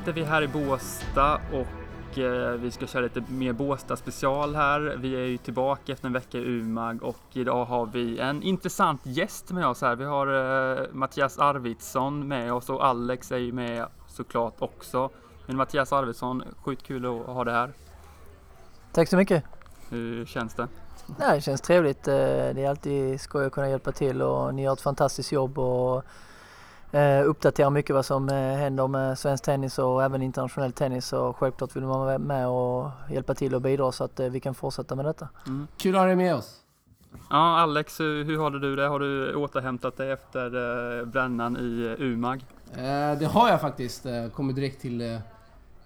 Sitter vi här i Båsta och eh, vi ska köra lite mer Båsta special här. Vi är ju tillbaka efter en vecka i Umag och idag har vi en intressant gäst med oss här. Vi har eh, Mattias Arvidsson med oss och Alex är ju med såklart också. Men Mattias Arvidsson, sjukt kul att ha det här. Tack så mycket. Hur känns det? Nej, det känns trevligt. Eh, det är alltid skoj att kunna hjälpa till och ni gör ett fantastiskt jobb och eh, uppdaterar mycket vad som eh, händer med svensk tennis och även internationell tennis och självklart vill man vara med och hjälpa till och bidra så att vi kan fortsätta med detta. Mm. Kul att ha dig med oss. Ja, Alex, hur har du det? Har du återhämtat dig efter brännan i Umag? Det har jag faktiskt. Kommit direkt till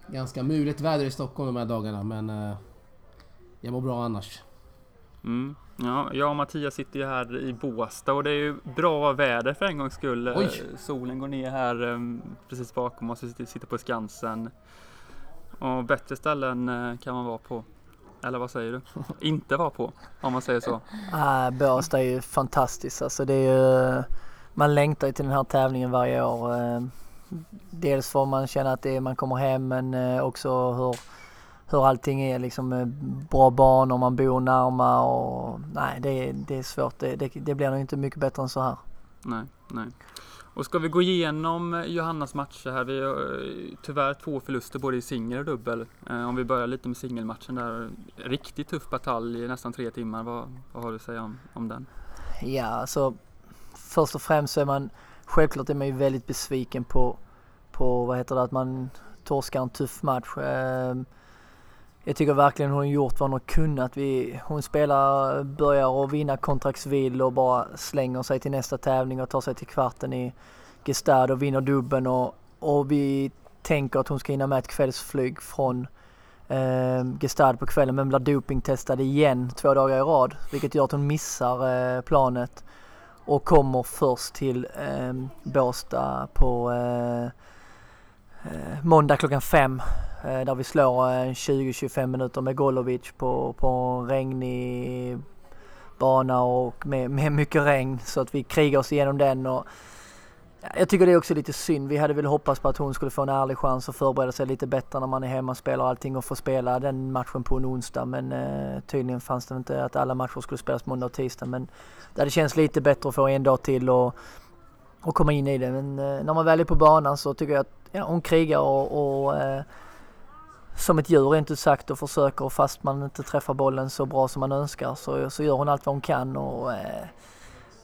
ganska mulet väder i Stockholm de här dagarna men jag mår bra annars. Mm. Ja, jag och Mattias sitter ju här i Båstad och det är ju bra väder för en gångs skull. Oj. Eh, solen går ner här um, precis bakom oss, vi sitter på Skansen. Och bättre ställen uh, kan man vara på. Eller vad säger du? Inte vara på, om man säger så. Ah, Båstad är ju fantastiskt. Alltså det är ju, man längtar ju till den här tävlingen varje år. Dels får man känna att det är, man kommer hem men också hur hur allting är liksom eh, bra banor, man bor närmare och nej det, det är svårt. Det, det, det blir nog inte mycket bättre än så här. Nej, nej. Och ska vi gå igenom eh, Johannas matcher här? Vi har eh, tyvärr två förluster både i singel och dubbel. Om vi börjar lite med singelmatchen där. Riktigt tuff batalj i nästan tre timmar. Vad, vad har du att säga om, om den? Ja, alltså först och främst så är man självklart är man ju väldigt besviken på, på vad heter det, att man torskar en tuff match. Jag tycker verkligen hon har gjort vad hon har kunnat. Vi, hon spelar, börjar att vinna kontraktsvill och bara slänger sig till nästa tävling och tar sig till kvarten i Gestad och vinner dubben och, och vi tänker att hon ska hinna med ett kvällsflyg från eh, Gestad på kvällen men blir dopingtestad igen två dagar i rad vilket gör att hon missar eh, planet och kommer först till eh, Båstad på eh, eh Eh, måndag klockan fem Eh, där vi slår eh, 20-25 minuter med Golovic på, på en regnig bana och med, med mycket regn så att vi krigar oss igenom den. Och jag tycker det är också lite synd. Vi hade väl hoppats på att hon skulle få en ärlig chans att förbereda sig lite bättre när man är hemma, och spelar allting och får spela den matchen på en onsdag. Men eh, tydligen fanns det inte att alla matcher skulle spelas måndag och tisdag. Men det hade känts lite bättre att få en dag till och, och komma in i det. Men eh, när man väl är på banan så tycker jag att ja, hon krigar och, och eh, som ett djur rent ut sagt och försöker fast man inte träffar bollen så bra som man önskar så, så gör hon allt vad hon kan och eh,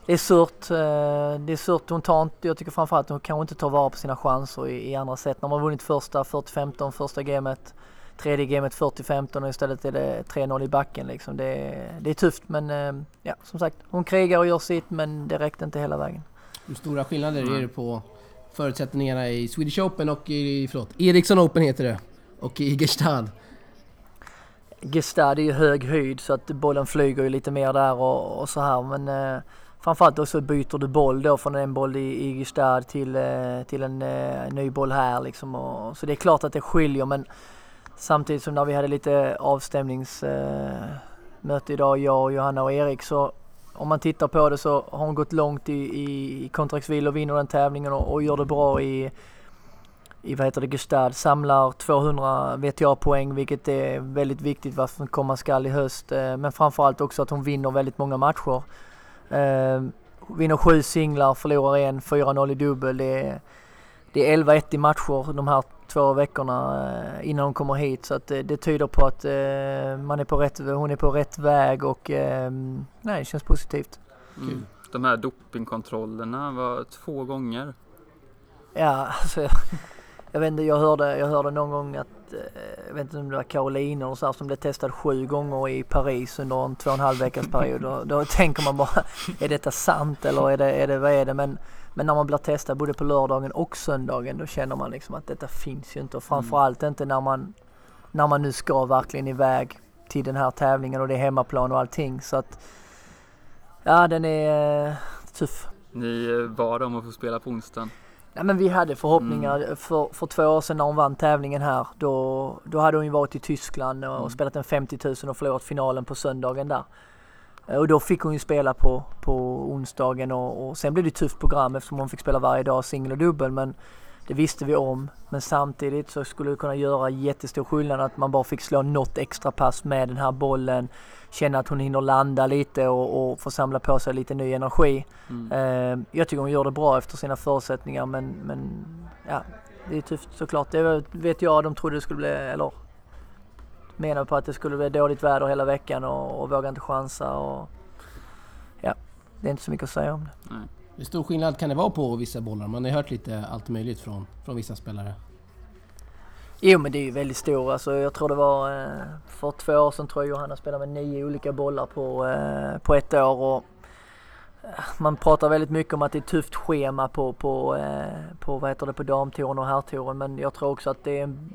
det är surt. Eh, det är surt. Hon tar inte, jag tycker framförallt att hon kanske inte tar vara på sina chanser i, i andra set. När man vunnit första 40-15, första gamet, tredje gamet 40-15 och istället är det 3-0 i backen liksom. Det, det är tufft men eh, ja, som sagt, hon krigar och gör sitt men det räckte inte hela vägen. Hur stora skillnader mm. är det på förutsättningarna i Swedish Open och i, förlåt, Ericsson Open heter det? och i Gestad? Gestad är ju hög höjd så att bollen flyger ju lite mer där och, och så här men eh, framförallt också byter du boll då från en boll i, i Gestad till, eh, till en eh, ny boll här liksom och, så det är klart att det skiljer men samtidigt som när vi hade lite avstämningsmöte eh, idag, jag, Johanna och Erik så om man tittar på det så har hon gått långt i, i, i och vinner den tävlingen och, och gör det bra i i vad heter det, Gustad samlar 200 VTA-poäng vilket är väldigt viktigt vad som komma skall i höst. Eh, men framförallt också att hon vinner väldigt många matcher. Eh, vinner sju singlar, förlorar en, 4-0 i dubbel. Det är, det är 11-1 i matcher de här två veckorna eh, innan hon kommer hit så att det, det tyder på att man är på rätt, hon är på rätt väg och nej, det känns positivt. Mm. De här dopingkontrollerna var två gånger. Ja, alltså jag vet inte, jag hörde, jag hörde någon gång att, eh, jag vet inte om det var Caroline och så här, som blev testad sju gånger i Paris under en två och en halv veckas period. Då, då tänker man bara, är detta sant eller är det, är det, vad är det? Men, men när man blir testad både på lördagen och söndagen då känner man liksom att detta finns ju inte och framförallt inte när man, när man nu ska verkligen iväg till den här tävlingen och det är hemmaplan och allting så att ja den är uh, tuff. Ni bad om att få spela på onsdagen? Ja, men vi hade förhoppningar mm. för, för två år sedan när hon vann tävlingen här. Då, då hade hon ju varit i Tyskland och mm. spelat en 50 000 och förlorat finalen på söndagen där. Eh, och då fick hon ju spela på, på onsdagen och, och sen blev det ett tufft program eftersom hon fick spela varje dag singel och dubbel. Men Det visste vi om, men samtidigt så skulle det kunna göra jättestor skillnad att man bara fick slå något extra pass med den här bollen. Känna att hon hinner landa lite och, och få samla på sig lite ny energi. Mm. Eh, jag tycker hon gör det bra efter sina förutsättningar men, men ja, det är tufft såklart. Det vet jag, de trodde det skulle bli, eller menade på att det skulle bli dåligt väder hela veckan och, och vågade inte chansa. Och, ja, det är inte så mycket att säga om det. Nej. Hur stor skillnad kan det vara på vissa bollar? Man har hört lite allt möjligt från, från vissa spelare. Jo men det är ju väldigt stor. Alltså, jag tror det var eh, för två år sedan tror jag Johanna spelade med nio olika bollar på, eh, på ett år. Och, eh, man pratar väldigt mycket om att det är ett tufft schema på, på, eh, på, vad heter det, på damtouren och herrtouren men jag tror också att det är en,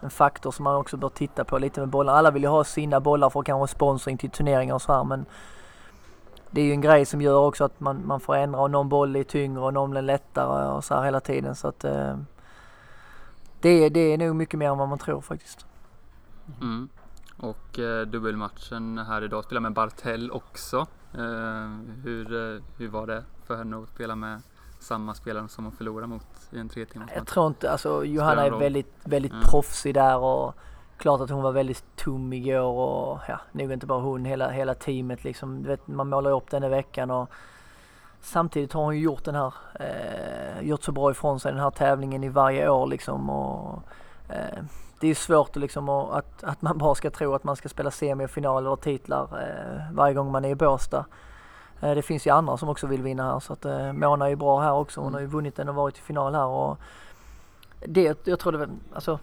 en faktor som man också bör titta på lite med bollar. Alla vill ju ha sina bollar för kanske sponsring till turneringar och så här men det är ju en grej som gör också att man, man får ändra och någon boll är tyngre och någon blir lättare och så här hela tiden så att eh, det, det är nog mycket mer än vad man tror faktiskt. Mm. Och eh, dubbelmatchen här idag, spela med Bartell också. Eh, hur, eh, hur var det för henne att spela med samma spelare som hon förlorade mot i en tre timmars Jag tror inte, alltså Johanna är väldigt, väldigt Mm. proffsig där och klart att hon var väldigt tom igår och ja, nog inte bara hon, hela, hela teamet liksom. Du vet, man målar upp den i veckan och samtidigt har hon ju gjort den här, eh, gjort så bra ifrån sig den här tävlingen i varje år liksom och eh, det är svårt att, liksom, att, att, man bara ska tro att man ska spela semifinal eller titlar eh, varje gång man är i Båstad. Eh, det finns ju andra som också vill vinna här så att eh, Mona är ju bra här också. Hon har ju vunnit den och varit i final här och det, jag tror det alltså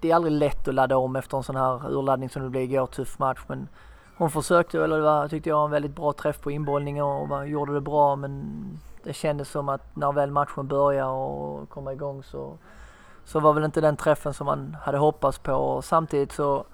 det är aldrig lätt att ladda om efter en sån här urladdning som det blev igår, tuff match men hon försökte, eller det var, tyckte jag, en väldigt bra träff på inbollningen och gjorde det bra men det kändes som att när väl matchen började och komma igång så, så var väl inte den träffen som man hade hoppats på och samtidigt så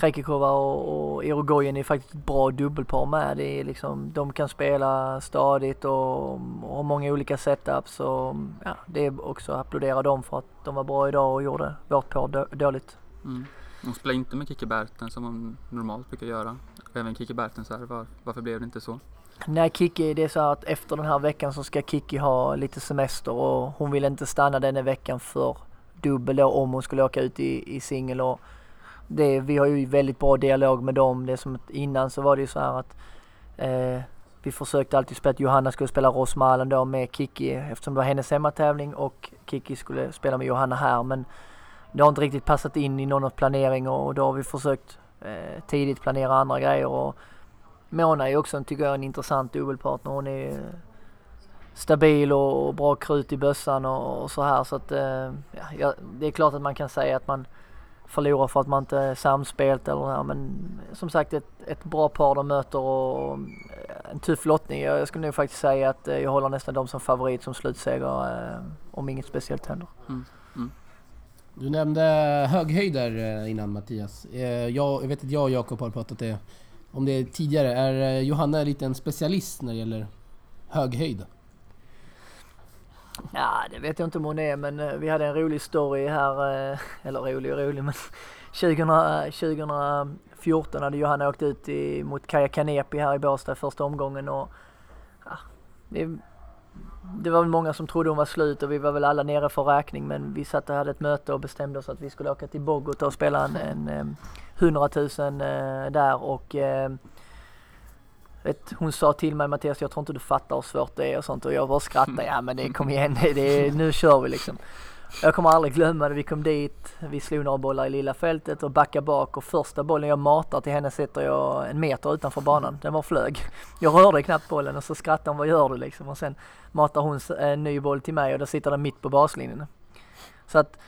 Krekikova och, och Irogoyen är faktiskt ett bra dubbelpar med. Det är liksom, de kan spela stadigt och, och har många olika setups. Och, ja, det är också att applådera dem för att de var bra idag och gjorde vårt par då, dåligt. Mm. Hon spelar inte med Kikki Berten som hon normalt brukar göra. Även Kikki Berten så här, var, varför blev det inte så? Nej, Kiki, det är så här att efter den här veckan så ska Kiki ha lite semester och hon vill inte stanna den här veckan för dubbel då om hon skulle åka ut i, i singel. Det, vi har ju väldigt bra dialog med dem. Det är som att innan så var det ju så här att eh, vi försökte alltid spela att Johanna skulle spela Rosmalen då med Kiki eftersom det var hennes hemmatävling och Kiki skulle spela med Johanna här. Men det har inte riktigt passat in i någon planering och då har vi försökt eh, tidigt planera andra grejer. Och, Mona är också, tycker jag, en intressant dubbelpartner. Hon är eh, stabil och, och bra krut i bössan och, och så här. Så att, eh, ja, det är klart att man kan säga att man förlorar för att man inte är samspelt eller här. Men som sagt ett, ett bra par de möter och eh, en tuff lottning. Jag, jag skulle nog faktiskt säga att eh, jag håller nästan dem som favorit som slutseger eh, om inget speciellt händer. Du nämnde höghöjder innan Mattias. Jag, jag vet att jag och Jakob har pratat det, om det tidigare. Är Johanna lite en specialist när det gäller höghöjd? Ja, det vet jag inte om hon är men eh, vi hade en rolig story här, eh, eller rolig och rolig men 2000, 2014 eh, hade Johanna åkt ut i, mot Kaja Kanepi här i Båstad i första omgången och ja, det, det var väl många som trodde hon var slut och vi var väl alla nere för räkning men vi satt och hade ett möte och bestämde oss att vi skulle åka till Bogota och spela en, en, 100 000 där och vet, hon sa till mig Mattias jag tror inte du fattar hur svårt det är och sånt och jag bara skrattade. Ja men det kom igen, det, det, nu kör vi liksom. Jag kommer aldrig glömma det. Vi kom dit, vi slog några bollar i lilla fältet och backade bak och första bollen jag matar till henne sätter jag en meter utanför banan. Den var flög. Jag rörde knappt bollen och så skrattade hon, vad gör du liksom? Och sen matar hon en ny boll till mig och då sitter den mitt på baslinjen. Så att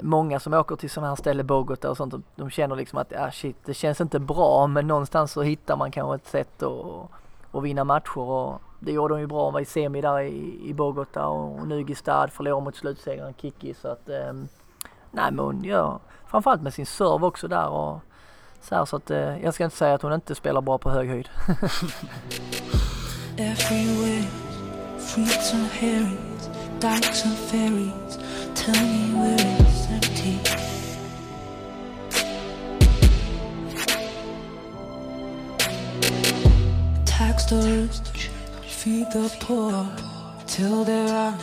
många som åker till sådana här ställen, Bogota och sånt, de, de känner liksom att ah, shit, det känns inte bra men någonstans så hittar man kanske ett sätt att, att vinna matcher och det gjorde de ju bra. Hon var i semi där i, i Bogota och nu förlorade mot slutsegraren Kiki så att eh, nej men hon gör framförallt med sin serve också där och så här så att eh, jag ska inte säga att hon inte spelar bra på hög höjd. Everywhere, fruits and herrings, dykes and ferries. Tell me where it's empty. Tax feed the poor, till are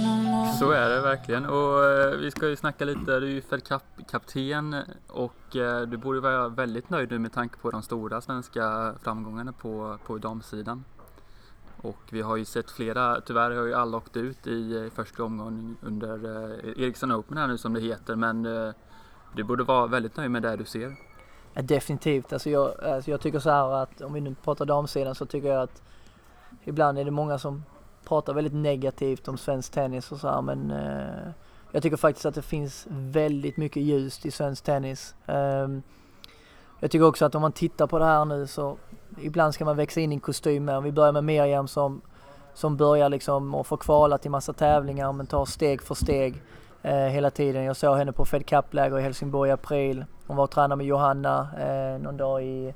no more. Så är det verkligen och eh, vi ska ju snacka lite, du är ju Fed kapten och eh, du borde vara väldigt nöjd nu med tanke på de stora svenska framgångarna på, på damsidan. Och vi har ju sett flera, tyvärr har ju alla åkt ut i eh, första omgången under eh, Ericsson Open här nu som det heter men eh, du borde vara väldigt nöjd med det du ser. Ja, definitivt. Alltså jag, alltså jag tycker så här att om vi nu pratar damsidan så tycker jag att ibland är det många som pratar väldigt negativt om svensk tennis och så här men eh, jag tycker faktiskt att det finns väldigt mycket ljust i svensk tennis. Eh, jag tycker också att om man tittar på det här nu så ibland ska man växa in i en kostym med. Vi börjar med Miriam som, som börjar liksom och får kvala till massa tävlingar men tar steg för steg eh, hela tiden. Jag såg henne på Fed Cup-läger i Helsingborg i april. Hon var och tränade med Johanna eh, någon dag i,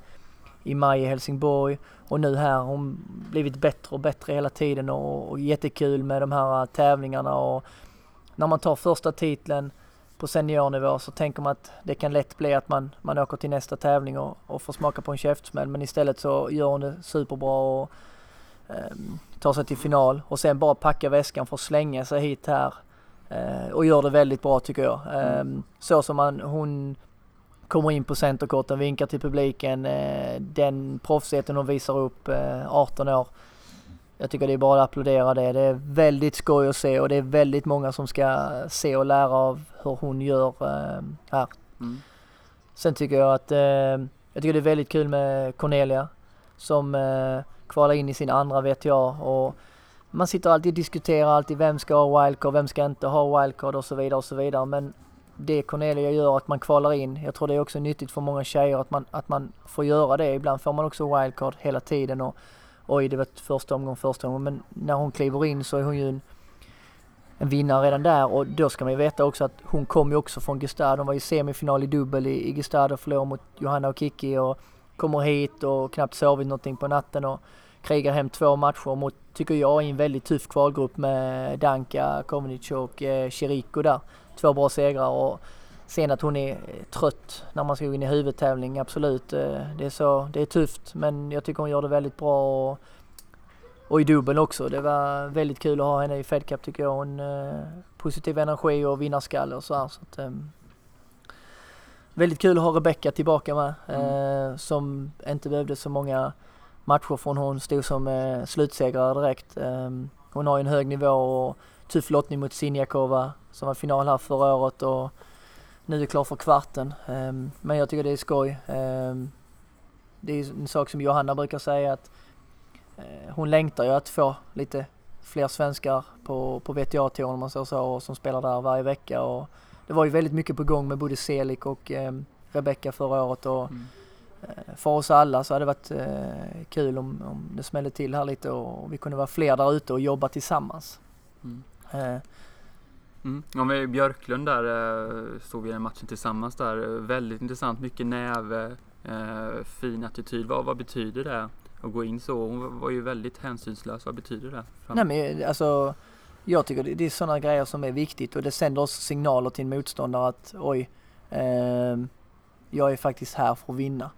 i maj i Helsingborg och nu här har hon blivit bättre och bättre hela tiden och, och jättekul med de här tävlingarna och när man tar första titeln på seniornivå så tänker man att det kan lätt bli att man, man åker till nästa tävling och, och får smaka på en käftsmäll men istället så gör hon det superbra och eh, tar sig till final och sen bara packa väskan för att slänga sig hit här eh, och gör det väldigt bra tycker jag. Eh, så som man, hon kommer in på centerkorten, vinkar till publiken, eh, den proffsigheten hon visar upp, 18 eh, år jag tycker det är bara att applådera det. Det är väldigt skoj att se och det är väldigt många som ska se och lära av hur hon gör eh, här. Mm. Sen tycker jag att eh, jag tycker det är väldigt kul med Cornelia som eh, kvalar in i sin andra VTA och man sitter alltid och diskuterar alltid vem ska ha wildcard, vem ska inte ha wildcard och så vidare och så vidare. Men det Cornelia gör att man kvalar in, jag tror det är också nyttigt för många tjejer att man, att man får göra det. Ibland får man också wildcard hela tiden och oj det var första omgången första omgången. Men när hon kliver in så är hon ju en, en vinnare redan där och då ska man ju veta också att hon kom ju också från Gestad. Hon var ju semifinal i dubbel i, i Gestad och förlorade mot Johanna och Kiki och kommer hit och knappt sovit någonting på natten och krigar hem två matcher mot, tycker jag, i en väldigt tuff kvalgrupp med Danka, Kovnic och eh, Chirico där. Två bra segrar och Sen att hon är trött när man ska gå in i huvudtävling, absolut. Eh, det är, så, det är tufft men jag tycker hon gör det väldigt bra och, och i dubbel också. Det var väldigt kul att ha henne i Fed Cup tycker jag. Hon eh, positiv energi och vinnarskalle och så här. Så att, eh, väldigt kul att ha Rebecca tillbaka med mm. eh, som inte behövde så många matcher från hon stod som eh, slutsegrare direkt. Eh, hon har ju en hög nivå och tuff lottning mot Sinjakova som var final här förra året och nu är klar för kvarten. Um, men jag tycker det är skoj. Um, det är en sak som Johanna brukar säga att uh, hon längtar ju att få lite fler svenskar på, på VTA-touren om man säger så, och som spelar där varje vecka. Och det var ju väldigt mycket på gång med både Selik och um, Rebecca förra året. Och, mm. uh, för oss alla så hade det varit uh, kul om, om det smällde till här lite och vi kunde vara fler där ute och jobba tillsammans. Mm. Mm. Ja, med Björklund där eh, stod vi i matchen tillsammans där. Väldigt intressant, mycket näve, eh, fin attityd. Vad, vad betyder det att gå in så? Hon var ju väldigt hänsynslös. Vad betyder det? Fram? Nej men eh, alltså, jag tycker det, är sådana grejer som är viktigt och det sänder också signaler till en motståndare att oj, eh, jag är faktiskt här för att vinna.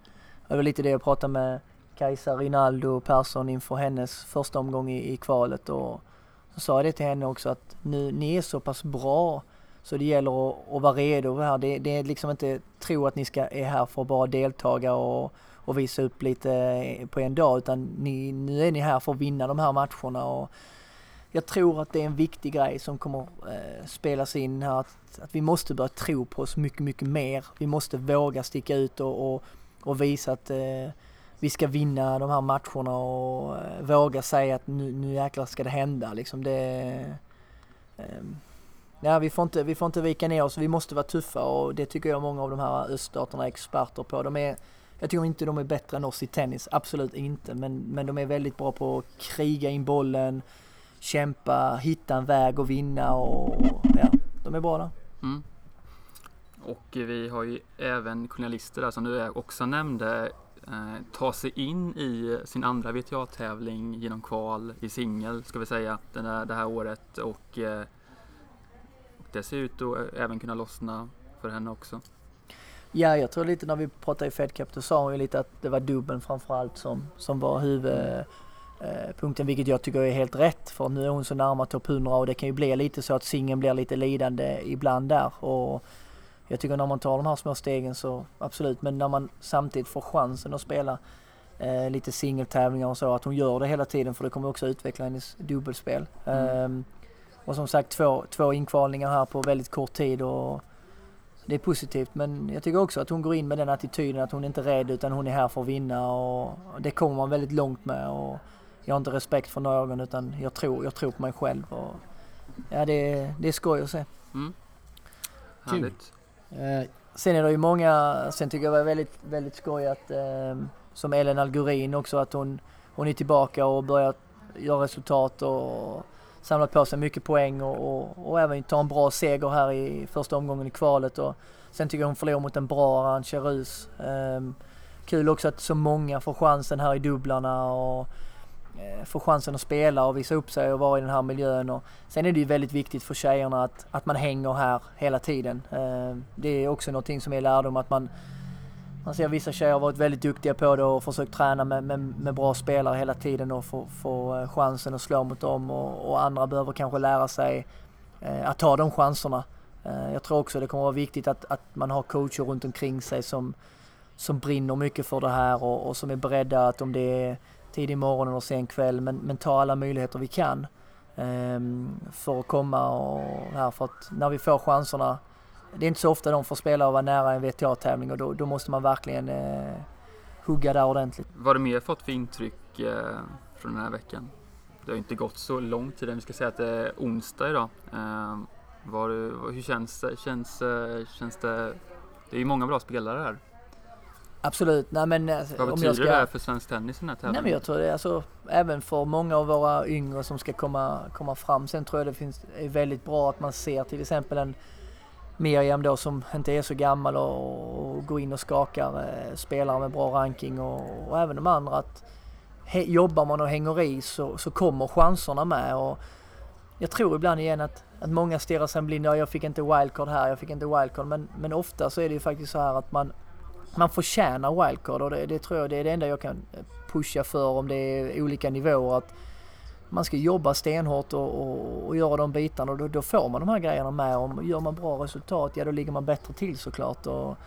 Det var lite det jag pratade med Kajsa Rinaldo Persson inför hennes första omgång i, i kvalet och så sa jag det till henne också att nu, ni är så pass bra så det gäller att, att vara redo här. Det, det är liksom inte tro att ni ska, är här för att bara deltaga och, och visa upp lite eh, på en dag utan ni, nu är ni här för att vinna de här matcherna. Och jag tror att det är en viktig grej som kommer eh, spelas in här. Att, att vi måste börja tro på oss mycket, mycket mer. Vi måste våga sticka ut och, och, och visa att eh, vi ska vinna de här matcherna och eh, våga säga att nu, nu jäklar ska det hända liksom. Det, eh, ja, vi, får inte, vi får inte vika ner oss, vi måste vara tuffa och det tycker jag många av de här öststaterna är experter på. De är, jag tycker inte de är bättre än oss i tennis, absolut inte, men, men de är väldigt bra på att kriga in bollen, kämpa, hitta en väg och vinna och ja, de är bra där. Mm. Och vi har ju även journalister där som du också nämnde Eh, ta sig in i sin andra VTA-tävling genom kval i singel ska vi säga den det här året och, eh, och det ser ut att eh, även kunna lossna för henne också. Ja, jag tror lite när vi pratade i Fed Cup, då sa hon ju lite att det var dubbeln framförallt som, som var huvudpunkten, eh, vilket jag tycker är helt rätt för nu är hon så närma topp 100 och det kan ju bli lite så att singeln blir lite lidande ibland där. Och jag tycker när man tar de här små stegen så absolut, men när man samtidigt får chansen att spela eh, lite singeltävlingar och så, att hon gör det hela tiden för det kommer också utveckla hennes dubbelspel. Mm. Um, och som sagt två, två inkvalningar här på väldigt kort tid och det är positivt men jag tycker också att hon går in med den attityden att hon inte är rädd utan hon är här för att vinna och det kommer man väldigt långt med och jag har inte respekt för någon utan jag tror, jag tror på mig själv och ja det, det är skoj att se. Mm. Kul. Härligt. Eh, Sen är det ju många, sen tycker jag det var väldigt, väldigt skoj att eh, som Ellen Algurin också att hon, hon är tillbaka och börjar göra resultat och samlat på sig mycket poäng och, och, och även ta en bra seger här i första omgången i kvalet och sen tycker jag hon förlorar mot en bra Arantxa Rus. Eh, kul också att så många får chansen här i dubblarna och Eh, få chansen att spela och visa upp sig och vara i den här miljön. Och sen är det ju väldigt viktigt för tjejerna att, att man hänger här hela tiden. Eh, det är också någonting som är lärdom att man man ser vissa tjejer har varit väldigt duktiga på det och försökt träna med, med, med bra spelare hela tiden och få, få eh, chansen att slå mot dem och, och andra behöver kanske lära sig att ta de chanserna. Jag tror också det kommer vara viktigt att, att man har coacher runt omkring sig som, som brinner mycket för det här och, och som är beredda att om det är tidig morgon eller sen kväll men, men ta alla möjligheter vi kan eh, för att komma och här för att när vi får chanserna det är inte så ofta de får spela och vara nära en VTA-tävling och då, då måste man verkligen eh, hugga där ordentligt. Vad har du mer fått för intryck eh, från den här veckan? Det har ju inte gått så lång tid än. Vi ska säga att det är onsdag idag. Eh, var, hur känns det? Känns, eh, känns det? Det är ju många bra spelare här. Absolut, nej men eh, Vad om betyder ska... det här för svensk tennis den här Nej tävlingen? men jag tror det. Alltså även för många av våra yngre som ska komma, komma fram. Sen tror jag det finns, är väldigt bra att man ser till exempel en Miriam då som inte är så gammal och, och går in och skakar eh, spelare med bra ranking och, och även de andra att he, jobbar man och hänger i så, så kommer chanserna med. Och jag tror ibland igen att, att många stirrar sig blinda, "Ja, jag fick inte wildcard här, jag fick inte wildcard. Men, men ofta så är det ju faktiskt så här att man man förtjänar wildcard och det, det tror jag det är det enda jag kan pusha för om det är olika nivåer. Att man ska jobba stenhårt och, och, och göra de bitarna och då, då får man de här grejerna med. om. gör man bra resultat, ja då ligger man bättre till såklart. Och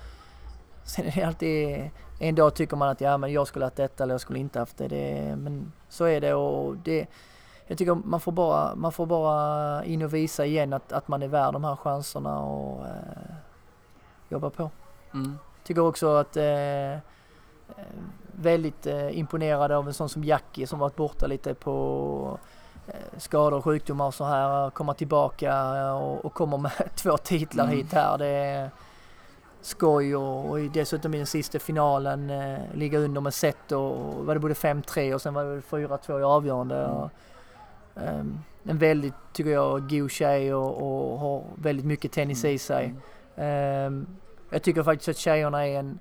sen är det alltid, en dag tycker man att ja men jag skulle haft detta eller jag skulle inte haft det. det men så är det och det, jag tycker man får bara, man får bara in och visa igen att, att man är värd de här chanserna och eh, jobba på. Mm. Tycker också att eh, eh, väldigt eh, imponerad av en sån som Jackie som varit borta lite på eh, skador och sjukdomar och så här. Komma tillbaka och, och kommer med två titlar Mm. hit här. Det är skoj och, och dessutom i den sista finalen eh, ligga under med set och, och var det både 5-3 och sen var det 4-2 i avgörande. Mm. Och, ehm, en väldigt, tycker jag, god tjej och, och har väldigt mycket tennis i sig. Mm. Jag tycker faktiskt att tjejerna är en,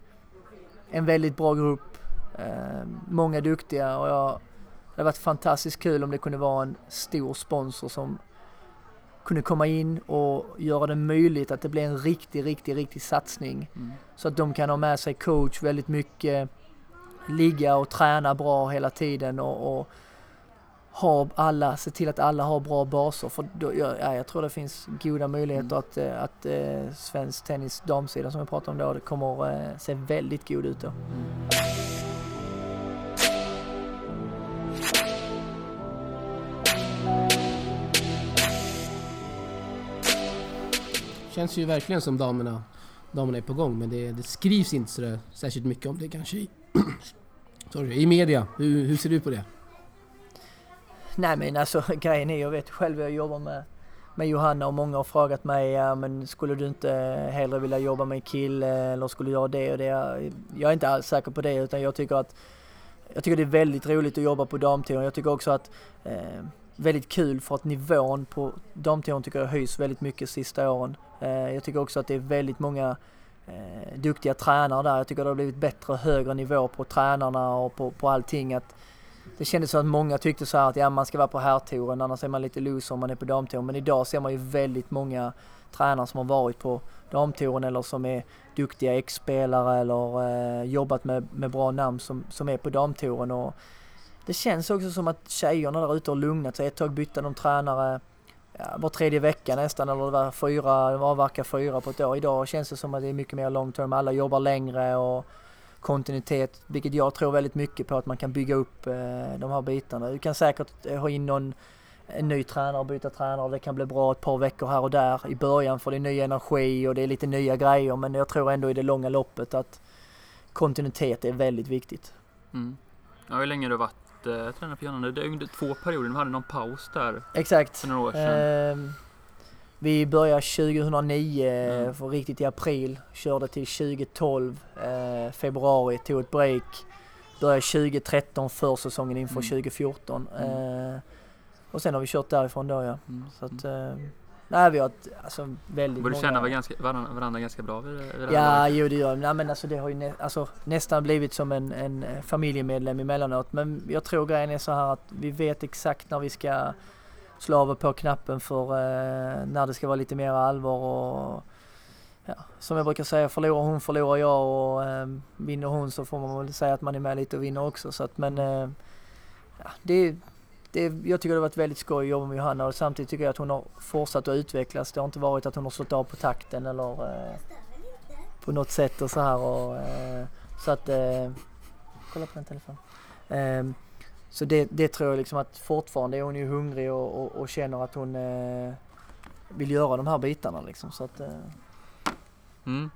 en väldigt bra grupp. Ehm, många duktiga och jag, det hade varit fantastiskt kul om det kunde vara en stor sponsor som kunde komma in och göra det möjligt att det blir en riktig, riktig, riktig satsning. Mm. Så att de kan ha med sig coach väldigt mycket, ligga och träna bra hela tiden och, och ha alla, se till att alla har bra baser. För då, ja, ja, jag tror det finns goda möjligheter att, eh, att eh, svensk tennis damsida som vi pratade om då, det kommer eh, se väldigt god ut då. Känns ju verkligen som damerna, damerna är på gång men det, det skrivs inte så särskilt mycket om det kanske i, sorry, i media. Hur, hur ser du på det? Nej men alltså grejen är, jag vet själv jag jobbar med, med Johanna och många har frågat mig, ja men skulle du inte hellre vilja jobba med en kille eller skulle du göra det och det? Jag är inte alls säker på det utan jag tycker att jag tycker det är väldigt roligt att jobba på damtouren. Jag tycker också att eh, väldigt kul för att nivån på damtouren tycker jag höjs väldigt mycket sista åren. Eh, jag tycker också att det är väldigt många eh, duktiga tränare där. Jag tycker det har blivit bättre och högre nivå på tränarna och på, på allting. Att det kändes som att många tyckte så här att ja, man ska vara på herrtouren annars är man lite loser om man är på damtouren. Men idag ser man ju väldigt många tränare som har varit på damtouren eller som är duktiga ex-spelare eller eh, jobbat med, med bra namn som, som är på damtouren. Och det känns också som att tjejerna där ute har lugnat sig. Ett tag bytte de tränare ja, var tredje vecka nästan eller det var fyra, de avverkar fyra på ett år. Idag känns det som att det är mycket mer long term. Alla jobbar längre och kontinuitet, vilket jag tror väldigt mycket på att man kan bygga upp eh, de här bitarna. Du kan säkert ha in någon en ny tränare och byta tränare det kan bli bra ett par veckor här och där i början för det är ny energi och det är lite nya grejer men jag tror ändå i det långa loppet att kontinuitet är väldigt viktigt. Mm. Ja, hur länge har du varit eh, tränare för Johanna? Det är under två perioder, du hade någon paus där Exakt. för några år sedan. Eh, vi började 2009, Mm. för riktigt i april, körde till 2012, eh, februari, tog ett break. Började 2013 försäsongen inför Mm. 2014. Mm. Eh, och sen har vi kört därifrån då ja. Mm. Så att, eh, nej vi har ett, alltså väldigt Borde många... känna var ganska, varandra, varandra ganska bra vid, vid Ja, laget. jo det gör. Nej, men alltså det har ju nä, alltså, nästan blivit som en, en eh, familjemedlem emellanåt. Men jag tror grejen är så här att vi vet exakt när vi ska slå av och på knappen för eh, när det ska vara lite mer allvar och ja, som jag brukar säga, förlorar hon förlorar jag och eh, vinner hon så får man väl säga att man är med lite och vinner också. Så att, men eh, ja, det, det, jag tycker det har varit väldigt skoj att jobba med Johanna och samtidigt tycker jag att hon har fortsatt att utvecklas. Det har inte varit att hon har slått av på takten eller eh, på något sätt och så här och eh, så att eh, kolla på den telefonen. Ehm, så det, det tror jag liksom att fortfarande är hon ju hungrig och, och, och känner att hon eh, vill göra de här bitarna liksom så att eh, Mm.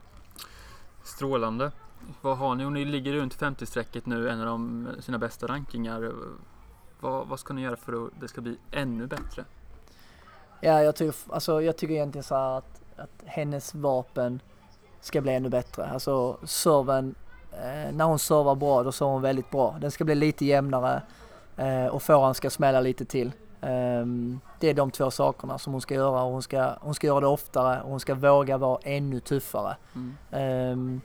Strålande. Vad har ni? Och ni ligger runt 50-strecket nu, en av de, sina bästa rankingar. Vad, vad ska ni göra för att det ska bli ännu bättre? Ja, jag tycker, alltså, jag tycker egentligen så här att, att hennes vapen ska bli ännu bättre. Alltså serven, eh, när hon servar bra då servar hon väldigt bra. Den ska bli lite jämnare och forehand ska smälla lite till. Ehm, det är de två sakerna som hon ska göra och hon ska, hon ska göra det oftare och hon ska våga vara ännu tuffare. Mm. Ehm,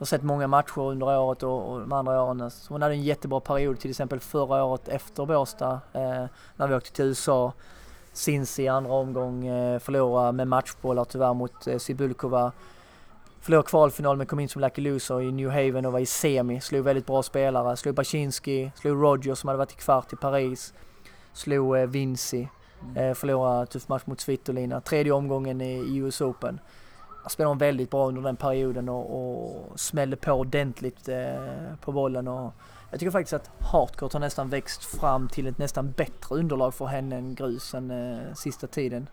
jag har sett många matcher under året och, och de andra åren. Så hon hade en jättebra period till exempel förra året efter Båstad eh, när vi åkte till USA. Cincy i andra omgång eh, förlorade med matchbollar tyvärr mot eh, Sibulkova. Förlorade kvalfinal men kom in som lucky loser i New Haven och var i semi. Slog väldigt bra spelare. Slog Baczynski, slog Rogers som hade varit i kvart i Paris. Slog eh, Vinci. Eh, förlorade tuff match mot Svitolina. Tredje omgången i, i US Open. Spelade hon väldigt bra under den perioden och, och smällde på ordentligt eh, på bollen. Och jag tycker faktiskt att hardcourt har nästan växt fram till ett nästan bättre underlag för henne än grusen eh, sista tiden.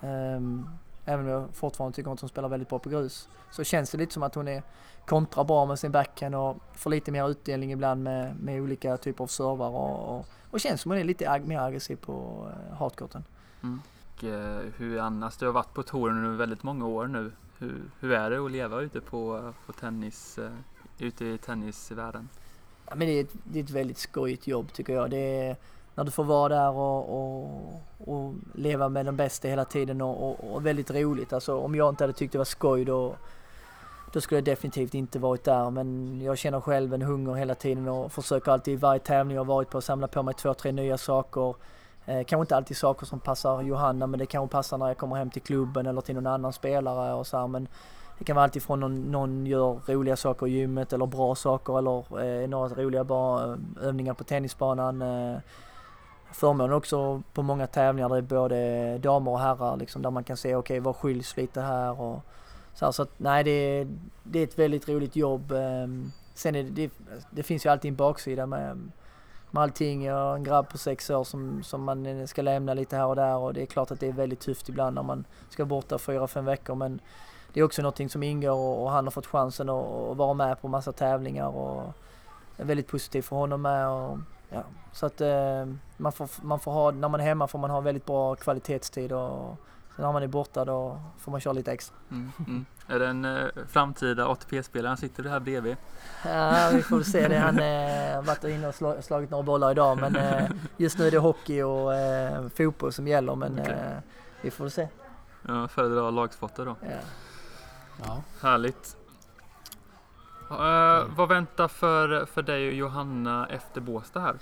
Ehm, även om jag fortfarande tycker att hon spelar väldigt bra på grus. Så känns det lite som att hon är kontra bra med sin backhand och får lite mer utdelning ibland med, med olika typer av servar och, och, och känns som hon är lite ag- mer aggressiv på eh, hardcourten. Och, eh, hur annars? Du har varit på touren under väldigt många år nu. Hur, hur är det att leva ute på, på tennis, eh, ute i tennisvärlden? Ja, men det, är ett, det är ett väldigt skojigt jobb tycker jag. Det är, när du får vara där och, och, och leva med de bästa hela tiden och, och, och väldigt roligt. Alltså, om jag inte hade tyckt det var skoj då, då skulle jag definitivt inte varit där. Men jag känner själv en hunger hela tiden och försöker alltid i varje tävling jag varit på att samla på mig två, tre nya saker. Eh, kanske inte alltid saker som passar Johanna men det kanske passar när jag kommer hem till klubben eller till någon annan spelare och så här, Men det kan vara alltifrån någon, någon gör roliga saker i gymmet eller bra saker eller eh, några roliga övningar på tennisbanan. Eh, förmånen också på många tävlingar där det är både damer och herrar liksom, där man kan se okej vad skiljs lite här och så, här, så att nej det är, det är ett väldigt roligt jobb. Ehm, sen är det, det, det finns ju alltid en baksida med, med allting. Jag har en grabb på sex år som, som man ska lämna lite här och där och det är klart att det är väldigt tufft ibland när man ska vara borta fyra, fem veckor men det är också någonting som ingår och, och han har fått chansen att, att vara med på massa tävlingar och är väldigt positivt för honom med. Och, ja. Så att eh, man, får, man får ha, när man är hemma får man ha väldigt bra kvalitetstid och sen när man är borta då får man köra lite extra. Mm, mm. Är det en eh, framtida ATP-spelare? Han sitter här bredvid. Ja, vi får se det. Han eh, har varit inne och sla- slagit några bollar idag men eh, just nu är det hockey och eh, fotboll som gäller men Okej. eh, vi får se. Jag föredrar lagsporter då. Ja. Ja. Härligt. Eh, vad väntar för, för dig och Johanna efter Båstad här?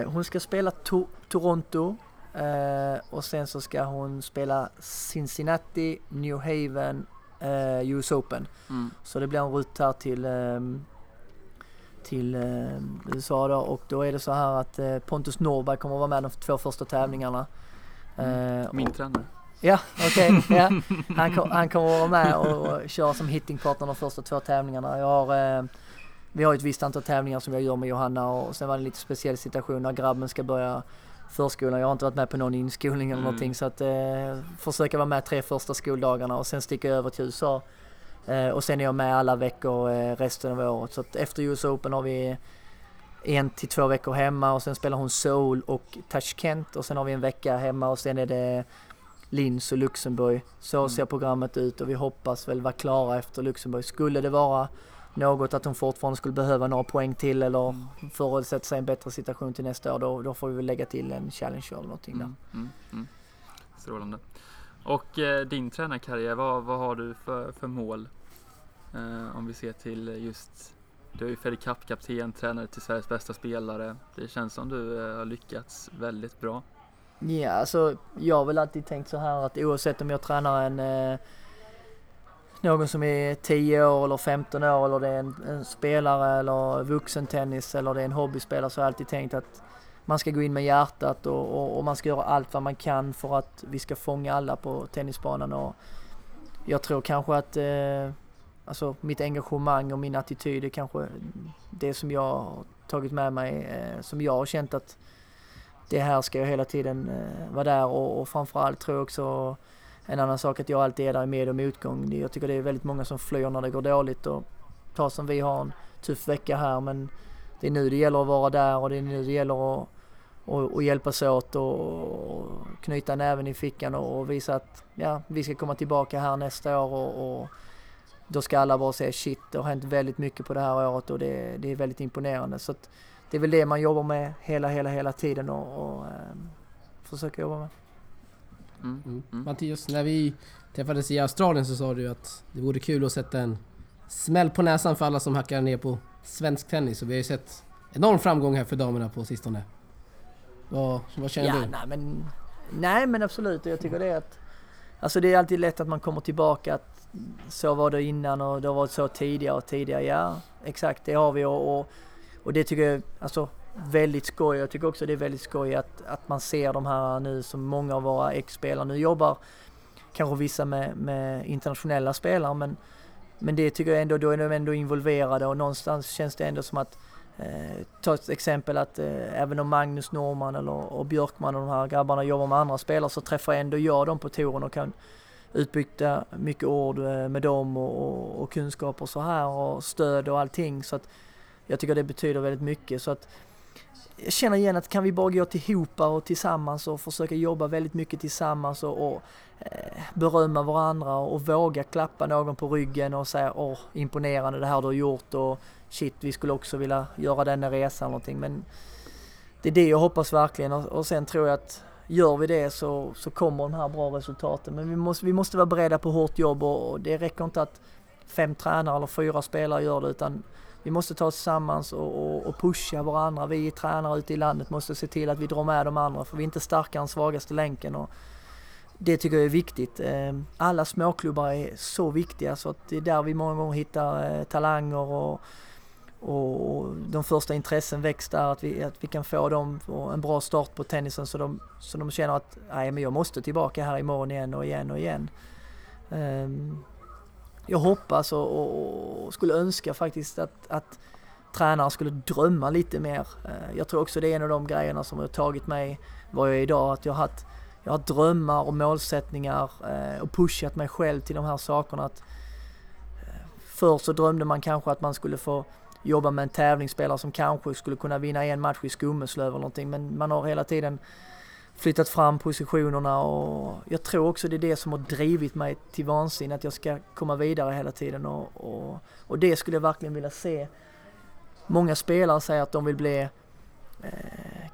Eh, hon ska spela to- Toronto eh, och sen så ska hon spela Cincinnati, New Haven, US Open. Mm. Så det blir en rutt här till, ehm, till eh, USA då och då är det så här att Pontus Norberg kommer att vara med de två första tävlingarna. Eh, Min och- tränare. Ja, okej. ja. han, kom, han kommer vara med och, och köra som hittingpartner de första två tävlingarna. Jag har, eh, vi har ett visst antal tävlingar som jag gör med Johanna och sen var det en lite speciell situation när grabben ska börja förskolan. Jag har inte varit med på någon inskolning eller Mm. någonting så att eh, försöka vara med tre första skoldagarna och sen sticka över till USA. Eh, och sen är jag med alla veckor eh, resten av året. Så att efter US Open har vi en till två veckor hemma och sen spelar hon Seoul och Tashkent och sen har vi en vecka hemma och sen är det Linz och Luxemburg. Så Mm. ser programmet ut och vi hoppas väl vara klara efter Luxemburg. Skulle det vara något att hon fortfarande skulle behöva några poäng till eller Mm. för att sätta sig i en bättre situation till nästa år då, då får vi väl lägga till en challenge eller någonting där. Mm, mm, mm. Strålande. Och eh, din tränarkarriär, vad, vad har du för, för mål? Eh, om vi ser till just, du är ju Fed Cup-kapten, tränare till Sveriges bästa spelare. Det känns som du eh, har lyckats väldigt bra. Ja, alltså jag har väl alltid tänkt så här att oavsett om jag tränar en eh, någon som är 10 år eller 15 år eller det är en, en spelare eller vuxentennis eller det är en hobbyspelare så har jag alltid tänkt att man ska gå in med hjärtat och, och, och man ska göra allt vad man kan för att vi ska fånga alla på tennisbanan och jag tror kanske att eh, alltså mitt engagemang och min attityd är kanske det som jag har tagit med mig eh, som jag har känt att det här ska jag hela tiden eh, vara där och, och framförallt tror jag också en annan sak att jag alltid är där i med och motgång. Jag tycker det är väldigt många som flyr när det går dåligt och ta som vi har en tuff vecka här men det är nu det gäller att vara där och det är nu det gäller att och, och hjälpas åt och, och knyta näven i fickan och, och visa att ja, vi ska komma tillbaka här nästa år och, och då ska alla bara säga shit, det har hänt väldigt mycket på det här året och det, det är väldigt imponerande. Så att det är väl det man jobbar med hela, hela, hela tiden och, och ehm, försöker jobba med. Mm. Mm. Mm. Mattias, när vi träffades i Australien så sa du att det vore kul att sätta en smäll på näsan för alla som hackar ner på svensk tennis. Och vi har ju sett enorm framgång här för damerna på sistone. Vad, vad känner Ja, du? nej men, nej men absolut och jag tycker det är att Alltså det är alltid lätt att man kommer tillbaka att så var det innan och det har varit så tidigare och tidigare. Ja, exakt det har vi och, och, och det tycker jag alltså väldigt skoj. Jag tycker också det är väldigt skoj att, att man ser de här nu som många av våra ex-spelare nu jobbar. Kanske vissa med, med internationella spelare men, men det tycker jag ändå, då är de ändå involverade och någonstans känns det ändå som att Eh, ta ett exempel att eh, även om Magnus Norman eller och Björkman och de här grabbarna jobbar med andra spelare så träffar ändå jag dem på touren och kan utbyta mycket ord eh, med dem och, och, och kunskaper så här och stöd och allting så att jag tycker det betyder väldigt mycket så att jag känner igen att kan vi bara gå tillhopa och tillsammans och försöka jobba väldigt mycket tillsammans och, och eh, berömma varandra och, och våga klappa någon på ryggen och säga åh imponerande det här du har gjort och shit vi skulle också vilja göra denna resan någonting. Men det är det jag hoppas verkligen och, och sen tror jag att gör vi det så, så kommer de här bra resultaten. Men vi måste, vi måste vara beredda på hårt jobb och, och det räcker inte att fem tränare eller fyra spelare gör det utan vi måste ta oss tillsammans och, och, och pusha varandra. Vi tränare ute i landet måste se till att vi drar med de andra för vi är inte starkare än svagaste länken. Och det tycker jag är viktigt. Ehm, alla småklubbar är så viktiga så att det är där vi många gånger hittar eh, talanger och, och, de första intressen väcks där. Att vi, att vi kan få dem och en bra start på tennisen så de, så de känner att nej men jag måste tillbaka här imorgon igen och igen och igen. Ehm, jag hoppas och, och, och skulle önska faktiskt att, att tränare skulle drömma lite mer. Eh, jag tror också det är en av de grejerna som har tagit mig var jag är idag. Att jag har haft, jag har drömmar och målsättningar eh, och pushat mig själv till de här sakerna. Att, eh, förr så drömde man kanske att man skulle få jobba med en tävlingsspelare som kanske skulle kunna vinna en match i Skummeslöv eller någonting. Men man har hela tiden flyttat fram positionerna och jag tror också det är det som har drivit mig till vansinne att jag ska komma vidare hela tiden och, och, och det skulle jag verkligen vilja se. Många spelare säger att de vill bli eh,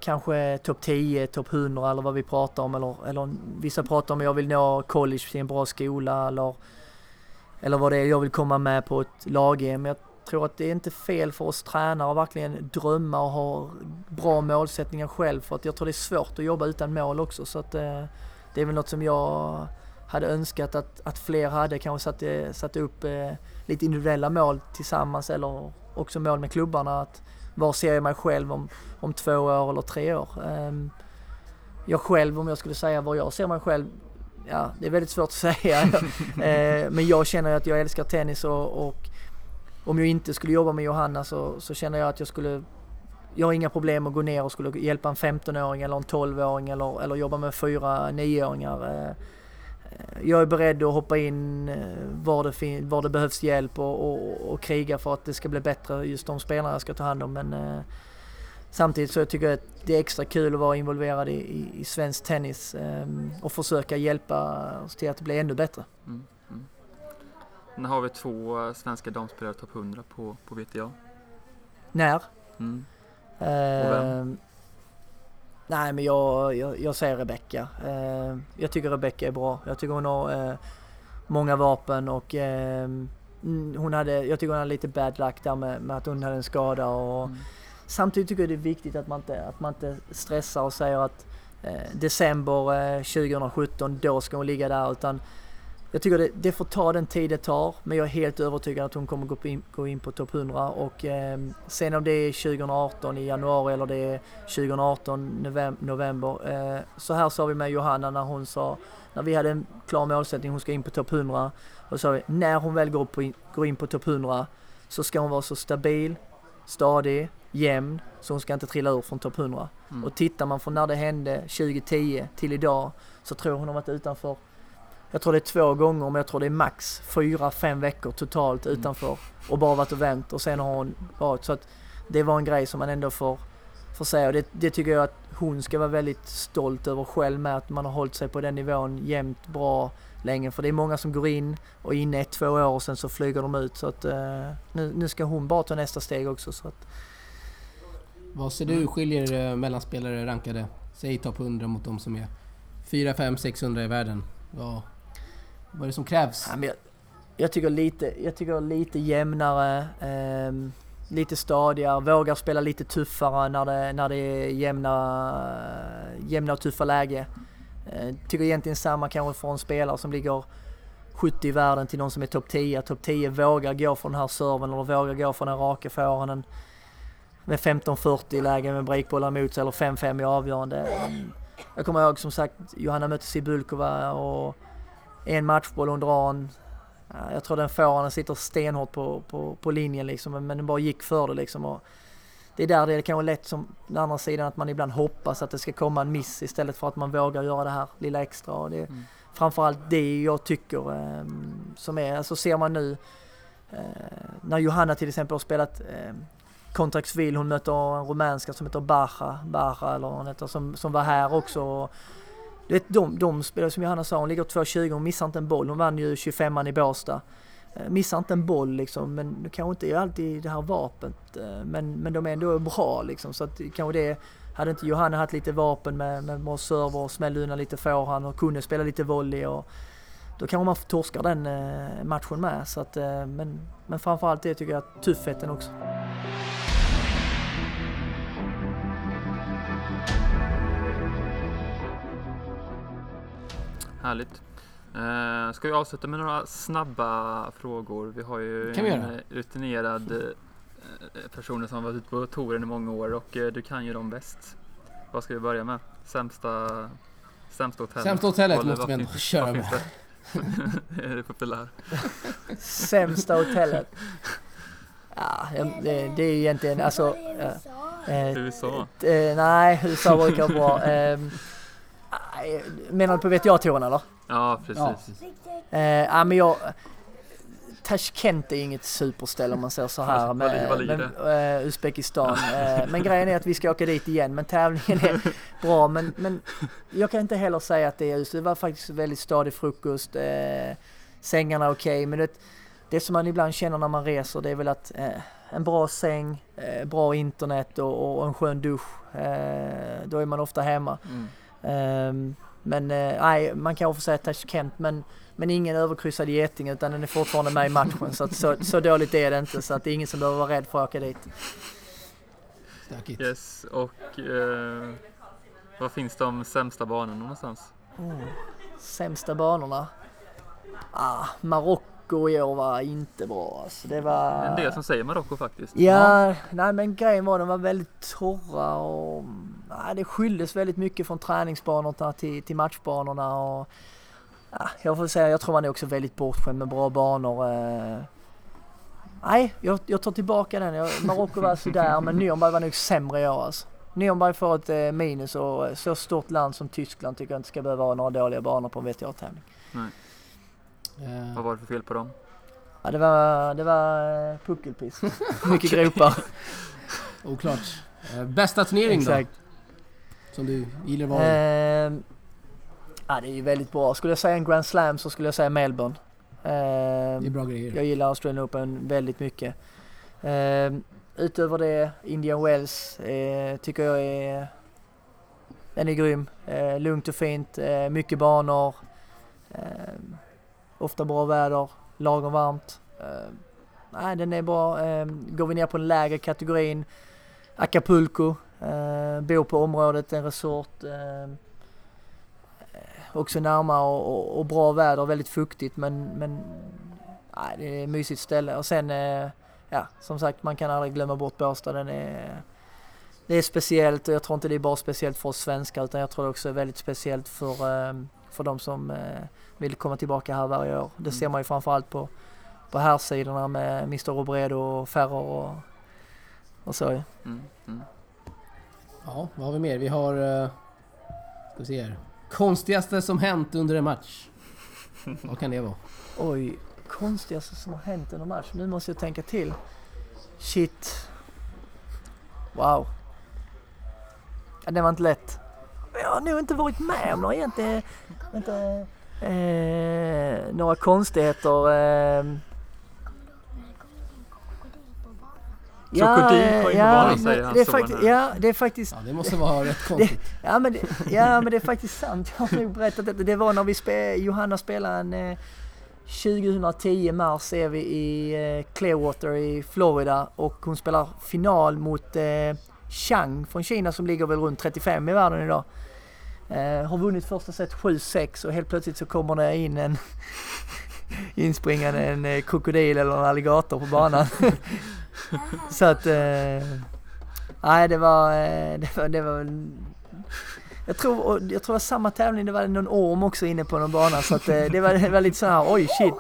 kanske topp 10, topp 100 eller vad vi pratar om eller, eller vissa pratar om att jag vill nå college till en bra skola eller, eller vad det är jag vill komma med på ett lag-EM. Tror att det är inte fel för oss tränare att verkligen drömma och ha bra målsättningar själv för att jag tror det är svårt att jobba utan mål också så att eh, det är väl något som jag hade önskat att, att fler hade kanske satt, eh, satt upp eh, lite individuella mål tillsammans eller också mål med klubbarna. Att var ser jag mig själv om, om två år eller tre år? Um, jag själv, om jag skulle säga var jag ser mig själv, ja det är väldigt svårt att säga. uh, men jag känner att jag älskar tennis och, och om jag inte skulle jobba med Johanna så, så känner jag att jag skulle jag har inga problem att gå ner och skulle hjälpa en 15-åring eller en 12-åring eller, eller jobba med fyra 9-åringar. Eh, jag är beredd att hoppa in eh, var det, var det behövs hjälp och, och, och, kriga för att det ska bli bättre just de spelarna jag ska ta hand om. Men eh, samtidigt så tycker jag att det är extra kul att vara involverad i, i, i svensk tennis eh, och försöka hjälpa oss till att bli ännu bättre. Mm. Nu har vi två svenska damspelare topp 100 på, på VTA. När? Mm. Eh, nej men jag, jag, jag säger Rebecka. Eh, jag tycker Rebecka är bra. Jag tycker hon har eh, många vapen och eh, hon hade, jag tycker hon hade lite bad luck där med, med att hon hade en skada och mm. samtidigt tycker jag det är viktigt att man inte, att man inte stressar och säger att eh, december 2017 då ska hon ligga där utan jag tycker det, det, får ta den tid det tar, men jag är helt övertygad att hon kommer gå in, gå in på topp 100 och eh, sen om det är 2018 i januari eller det är 2018 november, eh, så här sa vi med Johanna när hon sa, när vi hade en klar målsättning, hon ska in på topp 100, och sa vi när hon väl går, på, går in på topp 100 så ska hon vara så stabil, stadig, jämn, så hon ska inte trilla ur från topp 100. Mm. Och tittar man från när det hände 2010 till idag så tror hon har varit utanför jag tror det är två gånger, men jag tror det är max fyra, fem veckor totalt mm. utanför. Och bara varit och vänt och sen har hon varit. Så att det var en grej som man ändå får, får säga. Och det, det tycker jag att hon ska vara väldigt stolt över själv med att man har hållit sig på den nivån jämnt bra länge. För det är många som går in och inne ett, två år och sen så flyger de ut. Så att uh, nu, nu ska hon bara ta nästa steg också så att Vad ser du skiljer eh, mellan spelare rankade, säg topp 100 mot de som är 4, 5, 600 i världen? Ja, vad är det som krävs? Ja, jag, jag, tycker lite, jag tycker lite jämnare, eh, lite stadigare, vågar spela lite tuffare när det, när det är jämna, jämna och tuffa läge. Eh, tycker egentligen samma kanske för en spelare som ligger 70 i världen till någon som är topp 10. Topp 10 vågar gå för den här serven eller vågar gå för den raka forehanden. med 15-40 i läge med breakbollar emot sig eller 5-5 i avgörande. Jag kommer ihåg som sagt Johanna mötte Sibulkova och en matchboll drar en, jag tror den får den sitter stenhårt på, på, på linjen liksom, men den bara gick för det liksom. Och det är där det är kanske lätt som den andra sidan att man ibland hoppas att det ska komma en miss istället för att man vågar göra det här lilla extra. Och det är mm. framförallt det jag tycker eh, som är, alltså ser man nu eh, när Johanna till exempel har spelat eh, hon möter en rumänska som heter Baja, Baja eller hon heter, som, som var här också. Och, du vet, de, de spelare som Johanna sa, hon ligger 2,20, hon missar inte en boll. Hon vann ju 25an i Båstad. Eh, missar inte en boll liksom, men nu kanske inte är alltid det här vapnet. Eh, men, men de är ändå bra liksom, så att kanske det hade inte Johanna haft lite vapen med, med, bra server och smällde undan lite forehand och kunde spela lite volley och då kanske man torskar den eh, matchen med. Så att, men, men framförallt det tycker jag, tuffheten också. Härligt. Uh, ska vi avsluta med några snabba frågor? Vi har ju kan en rutinerad uh, personer som har varit ute på touren i många år och uh, du kan ju dem bäst. Vad ska vi börja med? Sämsta, sämsta hotellet? Sämsta hotellet måste vi ändå köra med. är det populär? Sämsta hotellet? Ja, det, det är egentligen alltså... Uh, USA? nej, USA brukar vara bra. Ehm, Menar du på VTA-touren eller? Ja, precis. Ja. Eh, ja, men jag... Tashkent är inget superställe om man säger så här med, med uh, Uzbekistan. Uh, men grejen är att vi ska åka dit igen. Men tävlingen är bra. Men, men jag kan inte heller säga att det är Det var faktiskt väldigt stadig frukost. Uh, sängarna är okej. Okay, men det, det som man ibland känner när man reser det är väl att en bra säng, bra internet och, och, en skön dusch. då är man ofta hemma. Mm. Um, men eh, nej, man kan få säga Tashkent men, men ingen överkryssad geting utan den är fortfarande med i matchen. Så, att, så, så dåligt är det inte så att det är ingen som behöver vara rädd för att åka dit. Stökigt. Yes, och eh, var finns de sämsta banorna någonstans? Mm. Sämsta banorna? Ah, Marocko Marocko i år var inte bra alltså. Det var... En del som säger Marocko faktiskt. Ja, nej men grejen var de var väldigt torra och nej, det skildes väldigt mycket från träningsbanorna till, till matchbanorna och ja, jag får säga, jag tror man är också väldigt bortskämd med bra banor. Eh. Nej, jag, jag tar tillbaka den. Marocko var sådär men Nürnberg var nog sämre i år alltså. Nürnberg får ett eh, minus och eh, så stort land som Tyskland tycker jag inte ska behöva ha några dåliga banor på en WTA-tävling. Eh, Vad var det för fel på dem? Ja, det var, det var eh, puckelpiss. Mycket gropar. oklart. Eh, bästa turnering Exakt. då? Som du gillar var? Ehm, ja, det är ju väldigt bra. Skulle jag säga en Grand Slam så skulle jag säga Melbourne. Ehm, det är bra grejer. jag gillar Australian Open väldigt mycket. Ehm, utöver det, Indian Wells eh, tycker jag är... Den är grym. Eh, lugnt och fint, eh, mycket banor ofta bra väder, lagom varmt. Ehm, nej, den är bra. Ehm, går vi ner på den lägre kategorin, Acapulco. Eh, bor på området, en resort. Eh, också närmare och, och, och bra väder, väldigt fuktigt men, men nej, det är ett mysigt ställe. Och sen, eh, ja som sagt man kan aldrig glömma bort Båstad. Den är, det är speciellt och jag tror inte det är bara speciellt för oss svenskar utan jag tror det också är väldigt speciellt för, eh, för de som eh, vill komma tillbaka här varje år. Det ser man ju framförallt på, på här sidorna med Mr Robredo och Ferrer och, och så. ju. Mm, mm. Ja, vad har vi mer? Vi har... Uh, ska vi se här. Konstigaste som hänt under en match? vad kan det vara? Oj, konstigaste som har hänt under match. Nu måste jag tänka till. Shit. Wow. Ja, det var inte lätt. Jag har nog inte varit med om några egentligen. Inte, eh, några konstigheter. Eh. Krokodil på eh, innebanan, säger men han det är. Ja, det är faktiskt Ja, det måste vara rätt konstigt. Ja men, det, ja men det är faktiskt sant. Jag har nog berättat detta. Det var när vi spe, Johanna spelade en eh, 2010 mars är vi i eh, Clearwater i Florida och hon spelar final mot eh, Chang från Kina som ligger väl runt 35 i världen idag. Eh, har vunnit första set 7-6 och helt plötsligt så kommer det in en inspringande en eh, krokodil eller en alligator på banan. så att eh, nej det var, eh, det var, det var jag tror, jag tror det var samma tävling, det var någon orm också inne på någon bana så att eh, det var, det var lite så här, oj shit.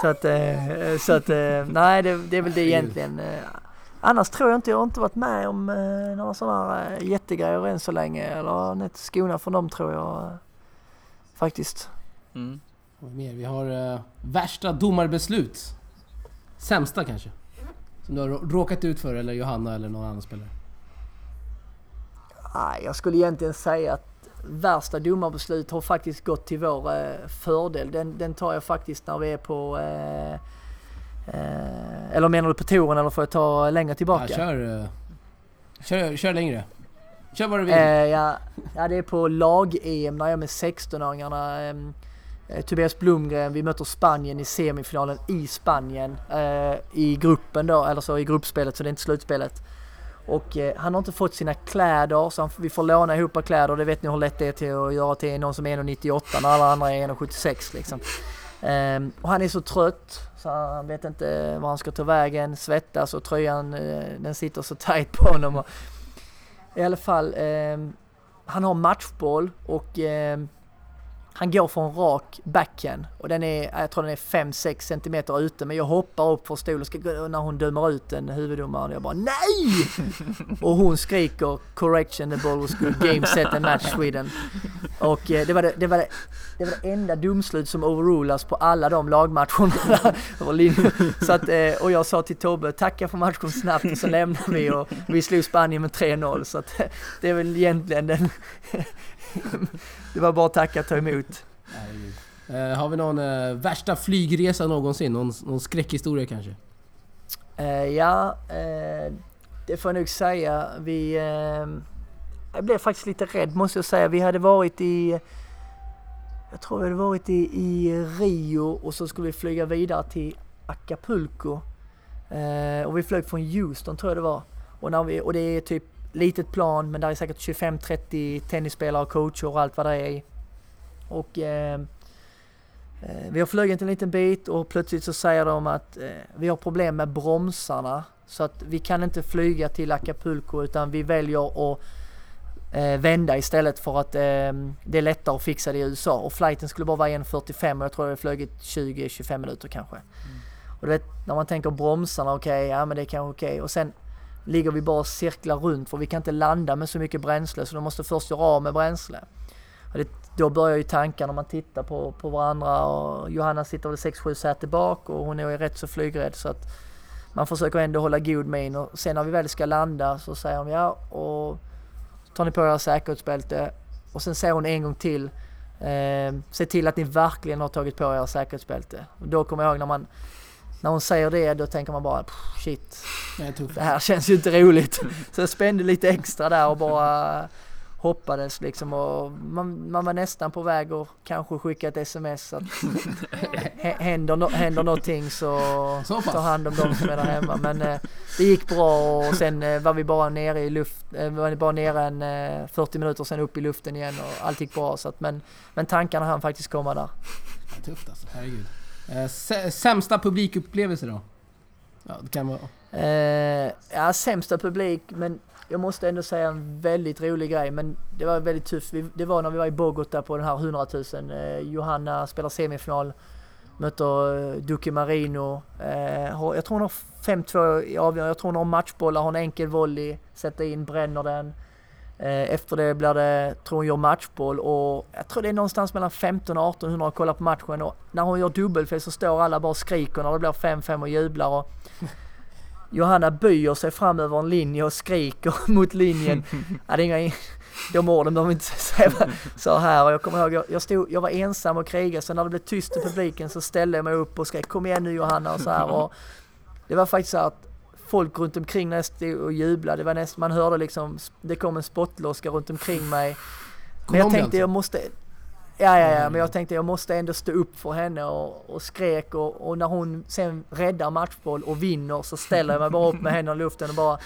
Så att, eh, så att eh, nej det, det är väl det egentligen. Annars tror jag inte, jag har inte varit med om eh, några sådana här eh, jättegrejer än så länge. Eller ett skona från dem tror jag eh, faktiskt. Mm. Mer? Vi har eh, värsta domarbeslut. Sämsta kanske? Som du har rå- råkat ut för eller Johanna eller någon annan spelare? Nej, jag skulle egentligen säga att värsta domarbeslut har faktiskt gått till vår eh, fördel. Den, den tar jag faktiskt när vi är på... Eh, eller menar du på touren eller får jag ta längre tillbaka? Ja, kör, eh, kör, kör längre. Kör vad du vill. Eh, ja, ja, det är på lag-EM när jag är med 16-åringarna. ehm, Eh, Tobias Blomgren, vi möter Spanien i semifinalen i Spanien. Eh, I gruppen då, eller så i gruppspelet så det är inte slutspelet. Och eh, han har inte fått sina kläder så han, vi får låna ihop kläder. Det vet ni hur lätt det är till att göra till någon som är 1,98 när alla andra är 1,76 liksom. Ehm, och han är så trött så han vet inte var han ska ta vägen, svettas och tröjan eh, den sitter så tight på honom. I alla fall, ehm, han har matchboll och ehm, han går för en rak backhand och den är, jag tror den är 5-6 centimeter ute men jag hoppar upp för stol och ska när hon dömer ut en huvuddomare och jag bara NEJ! och hon skriker correction the ball was good game set and match Sweden. Och eh, det var det, det, var det, det var det enda domslut som overrulas på alla de lagmatcherna. så att, eh, och jag sa till Tobbe, tacka för matchen snabbt och så lämnar vi och vi slog Spanien med 3-0 så att det är väl egentligen den det var bara att tacka och ta emot. Eh, har vi någon eh, värsta flygresa någonsin? Någon, någon skräckhistoria kanske? Eh, ja, eh, det får jag nog säga. Vi, eh, jag blev faktiskt lite rädd måste jag säga. Vi hade varit i, jag tror vi hade varit i, i Rio och så skulle vi flyga vidare till Acapulco. Eh, och vi flög från Houston tror jag det var. Och, när vi, och det är typ litet plan men där är säkert 25-30 tennisspelare och coacher och allt vad det är. Och eh, Eh, vi har flugit en liten bit och plötsligt så säger de att eh, vi har problem med bromsarna så att vi kan inte flyga till Acapulco utan vi väljer att eh, vända istället för att eh, det är lättare att fixa det i USA. Och flighten skulle bara vara 1.45 och jag tror jag flugit 20-25 minuter kanske. Mm. Och vet, när man tänker bromsarna, okej, okay, ja men det är kanske okej. Okay. Och sen ligger vi bara och cirklar runt för vi kan inte landa med så mycket bränsle så de måste först göra av med bränsle. Och det, då börjar ju tankarna när man tittar på, på varandra och Johanna sitter väl 6-7 säte bak och hon är rätt så flygrädd så att man försöker ändå hålla god min och sen när vi väl ska landa så säger de ja och tar ni på er säkerhetsbälte och sen säger hon en gång till eh, se till att ni verkligen har tagit på er säkerhetsbälte. Och då kommer jag ihåg när man när hon säger det då tänker man bara shit, det här känns ju inte roligt. Så jag spände lite extra där och bara hoppades liksom och man, man var nästan på väg att kanske skicka ett sms att händer, händer någonting så, så ta hand om dem som är där hemma. Men eh, det gick bra och sen eh, var vi bara nere i luft, eh, var bara nere en eh, 40 minuter sen upp i luften igen och allt gick bra. Så att, men, men tankarna hann faktiskt komma där. Tufft alltså, herregud. Eh, sämsta publikupplevelse då? Ja, det kan vara... Eh, ja, sämsta publik, men jag måste ändå säga en väldigt rolig grej, men det var väldigt tufft. Det var när vi var i Bogota på den här 100 000. Eh, Johanna spelar semifinal, möter eh, Duque Marino. Eh, jag tror hon har 5-2 i avgörande. Jag tror hon har matchbollar, har en enkel volley, sätter in, bränner den. Eh, efter det blir det, tror hon gör matchboll och jag tror det är någonstans mellan 15 och 1800 har kollar på matchen och när hon gör dubbelfel så står alla bara och skriker när det blir 5-5 och jublar och Johanna böjer sig fram över en linje och skriker mot linjen. ja, det är inga, de orden behöver inte säga så här. Och jag kommer ihåg, jag, jag, stod, jag var ensam och krigade så när det blev tyst i publiken så ställde jag mig upp och skrek kom igen nu Johanna och så här. Och det var faktiskt så att folk runt omkring när jag stod och jublade, det var näst, man hörde liksom, det kom en spottloska runt omkring mig. Men jag tänkte jag måste, Ja, ja, ja, men jag tänkte jag måste ändå stå upp för henne och, och skrek och, och, när hon sen räddar matchboll och vinner så ställer jag mig bara upp med händerna i luften och bara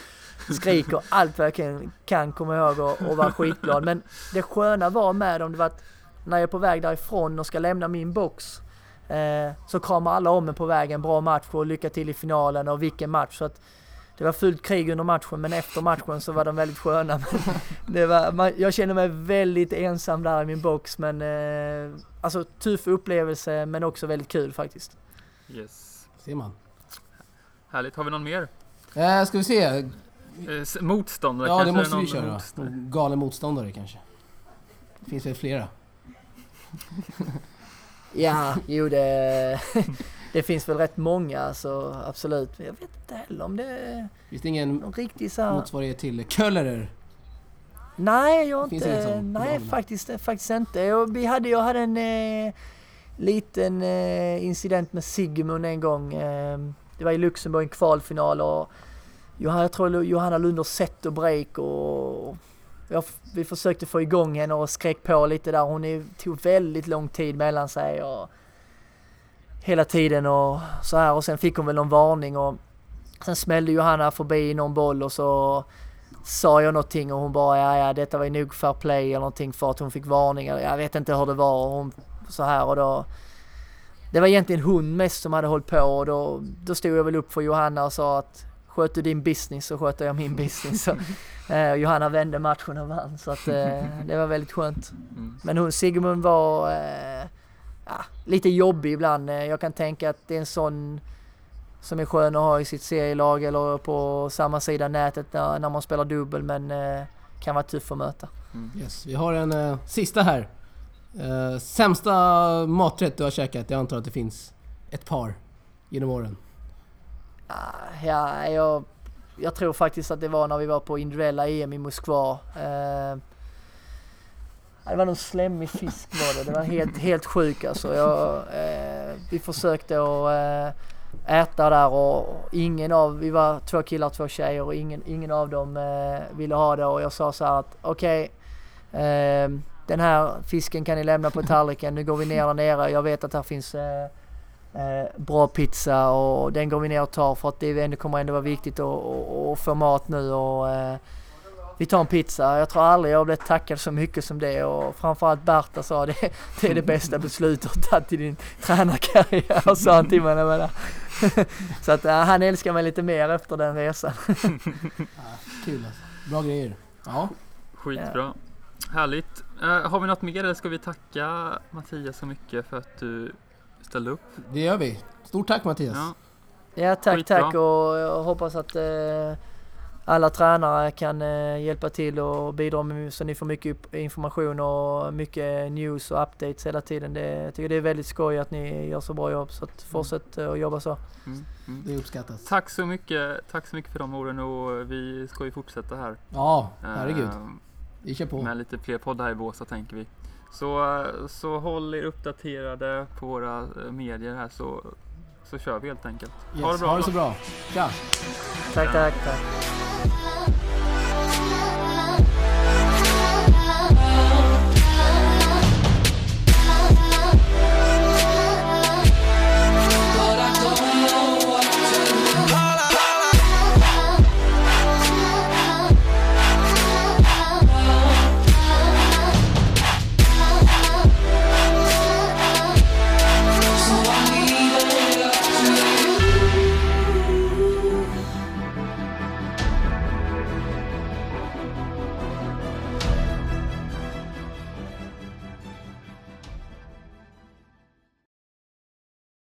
skriker allt vad jag kan, kan komma ihåg och, och vara skitglad. Men det sköna var med dem, det var att när jag är på väg därifrån och ska lämna min box eh, så kramar alla om mig på vägen, bra match och lycka till i finalen och vilken match. Så att, det var fullt krig under matchen men efter matchen så var de väldigt sköna. det var, man, jag kände mig väldigt ensam där i min box men eh, alltså tuff upplevelse men också väldigt kul faktiskt. Yes. Ser man. Härligt. Har vi någon mer? Eh, ska vi se. Eh, motståndare? Ja, det måste vi köra. Motståndare. Galen motståndare kanske. Det finns väl flera? ja, jo det... det finns väl rätt många, alltså absolut. Jag vet inte heller om det... Finns det ingen riktigt så här... motsvarighet till Köllerer? Nej, jag inte. Nej, faktiskt, faktiskt inte. Jag, vi hade, jag hade en eh, liten eh, incident med Sigmund en gång. Eh, det var i Luxemburg, en kvalfinal och Johanna, jag tror Johanna Lunder och break och jag, vi försökte få igång henne och skrek på lite där. Hon tog väldigt lång tid mellan sig och hela tiden och så här och sen fick hon väl någon varning och sen smällde Johanna förbi någon boll och så sa jag någonting och hon bara ja, ja detta var ju nog fair play eller någonting för att hon fick varningar. Jag vet inte hur det var och hon så här och då det var egentligen hon mest som hade hållit på och då, då stod jag väl upp för Johanna och sa att sköt du din business så sköter jag min business. Så, eh, Johanna vände matchen och vann så att eh, det var väldigt skönt. Mm. Men hon, Sigmund var eh, ja, lite jobbig ibland. Eh, jag kan tänka att det är en sån som är skön att ha i sitt serielag eller på samma sida nätet när, när man spelar dubbel men eh, kan vara tuff att möta. Mm. Yes, vi har en eh, sista här. Eh, sämsta maträtt du har käkat? Jag antar att det finns ett par genom åren. Ah, ja, jag, jag tror faktiskt att det var när vi var på individuella EM i Moskva. Eh, det var någon slemmig fisk var det. Det var helt, helt sjuk alltså. Jag, eh, vi försökte att eh, äta där och ingen av, vi var två killar och två tjejer och ingen, ingen av dem eh, ville ha det och jag sa så här att okej okay, eh, den här fisken kan ni lämna på tallriken. Nu går vi ner där nere. Jag vet att här finns eh, eh, bra pizza och den går vi ner och tar för att det ändå kommer ändå vara viktigt att, att få mat nu och eh, vi tar en pizza. Jag tror aldrig jag har blivit tackad så mycket som det och framförallt Berta sa det, det är det bästa beslutet du tagit i din tränarkarriär, sa han till mig. Så att han älskar mig lite mer efter den resan. Kul alltså. Bra grejer. Ja. Skitbra. Härligt. Eh, har vi något mer eller ska vi tacka Mattias så mycket för att du ställde upp? Det gör vi. Stort tack Mattias. Ja, Ja tack Skitbra. tack och jag hoppas att eh, alla tränare kan eh, hjälpa till och bidra med, så ni får mycket information och mycket news och updates hela tiden. Det, jag tycker det är väldigt skoj att ni gör så bra jobb så att fortsätt eh, att jobba så. mm, mm. Det uppskattas. Tack så mycket. Tack så mycket för de orden och vi ska ju fortsätta här. Ja, herregud. Eh, Vi kör på. med lite fler poddar här i Båstad tänker vi. Så, så håll er uppdaterade på våra medier här så, så kör vi helt enkelt. Yes, Ha det bra. Ha det så bra. Tja! Tack tack tack.